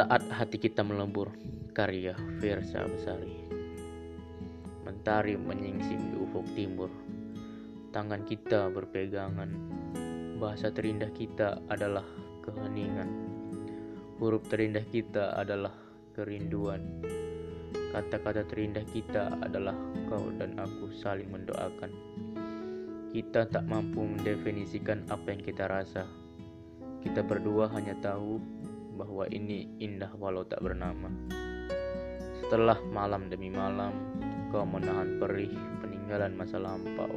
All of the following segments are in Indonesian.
Saat hati kita melebur, karya Versa Besari. Mentari menyingsing di ufuk timur, tangan kita berpegangan. Bahasa terindah kita adalah keheningan. Huruf terindah kita adalah kerinduan. Kata-kata terindah kita adalah kau dan aku saling mendoakan. Kita tak mampu mendefinisikan apa yang kita rasa. Kita berdua hanya tahu bahwa ini indah walau tak bernama. Setelah malam demi malam, kau menahan perih peninggalan masa lampau.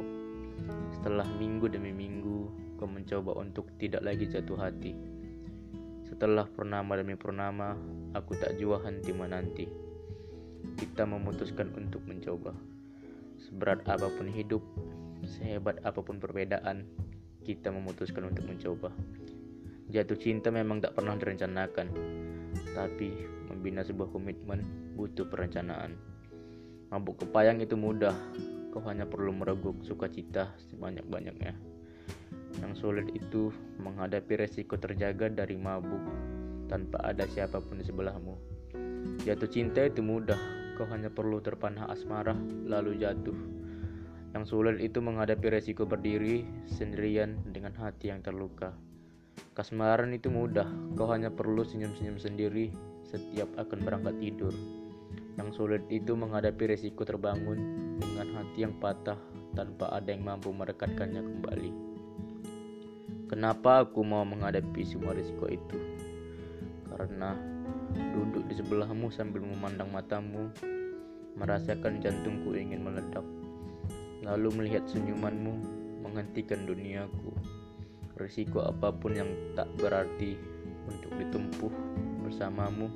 Setelah minggu demi minggu, kau mencoba untuk tidak lagi jatuh hati. Setelah purnama demi purnama, aku tak jua henti menanti. Kita memutuskan untuk mencoba. Seberat apa pun hidup, sehebat apa pun perbedaan, kita memutuskan untuk mencoba. Jatuh cinta memang tak pernah direncanakan, tapi membina sebuah komitmen butuh perencanaan. Mabuk kepayang itu mudah, kau hanya perlu mereguk sukacita sebanyak-banyaknya. Yang sulit itu menghadapi resiko terjaga dari mabuk tanpa ada siapa pun di sebelahmu. Jatuh cinta itu mudah, kau hanya perlu terpanah asmara lalu jatuh. Yang sulit itu menghadapi resiko berdiri sendirian dengan hati yang terluka. Kasmaran itu mudah, kau hanya perlu senyum-senyum sendiri setiap akan berangkat tidur. Yang sulit itu menghadapi resiko terbangun dengan hati yang patah tanpa ada yang mampu merekatkannya kembali. Kenapa aku mau menghadapi semua risiko itu? Karena duduk di sebelahmu sambil memandang matamu, merasakan jantungku ingin meledak, lalu melihat senyumanmu menghentikan duniaku. Risiko apa pun yang tak berarti untuk ditempuh bersamamu,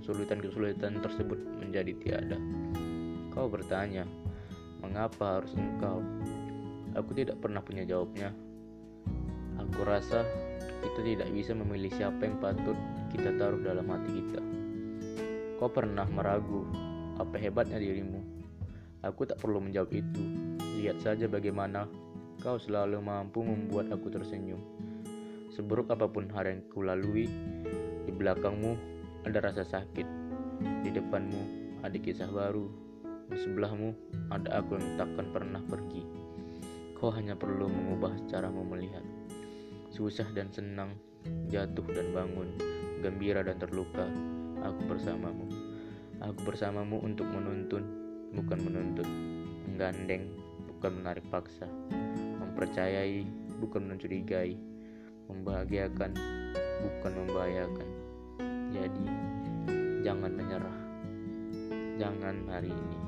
kesulitan-kesulitan tersebut menjadi tiada. Kau bertanya, mengapa harus engkau? Aku tidak pernah punya jawabnya. Aku rasa kita tidak bisa memilih siapa yang patut kita taruh dalam hati kita. Kau pernah meragu apa hebatnya dirimu? Aku tak perlu menjawab itu. Lihat saja bagaimana Kau selalu mampu membuat aku tersenyum. Seburuk apa pun hari yang kulalui, di belakangmu ada rasa sakit. Di depanmu ada kisah baru. Di sebelahmu ada aku yang takkan pernah pergi. Kau hanya perlu mengubah caramu melihat. Susah dan senang, jatuh dan bangun, gembira dan terluka. Aku bersamamu. Aku bersamamu untuk menuntun, bukan menuntut. Menggandeng, bukan menarik paksa mempercayai bukan mencurigai, membahagiakan bukan membahayakan. Jadi, jangan menyerah. Jangan hari ini.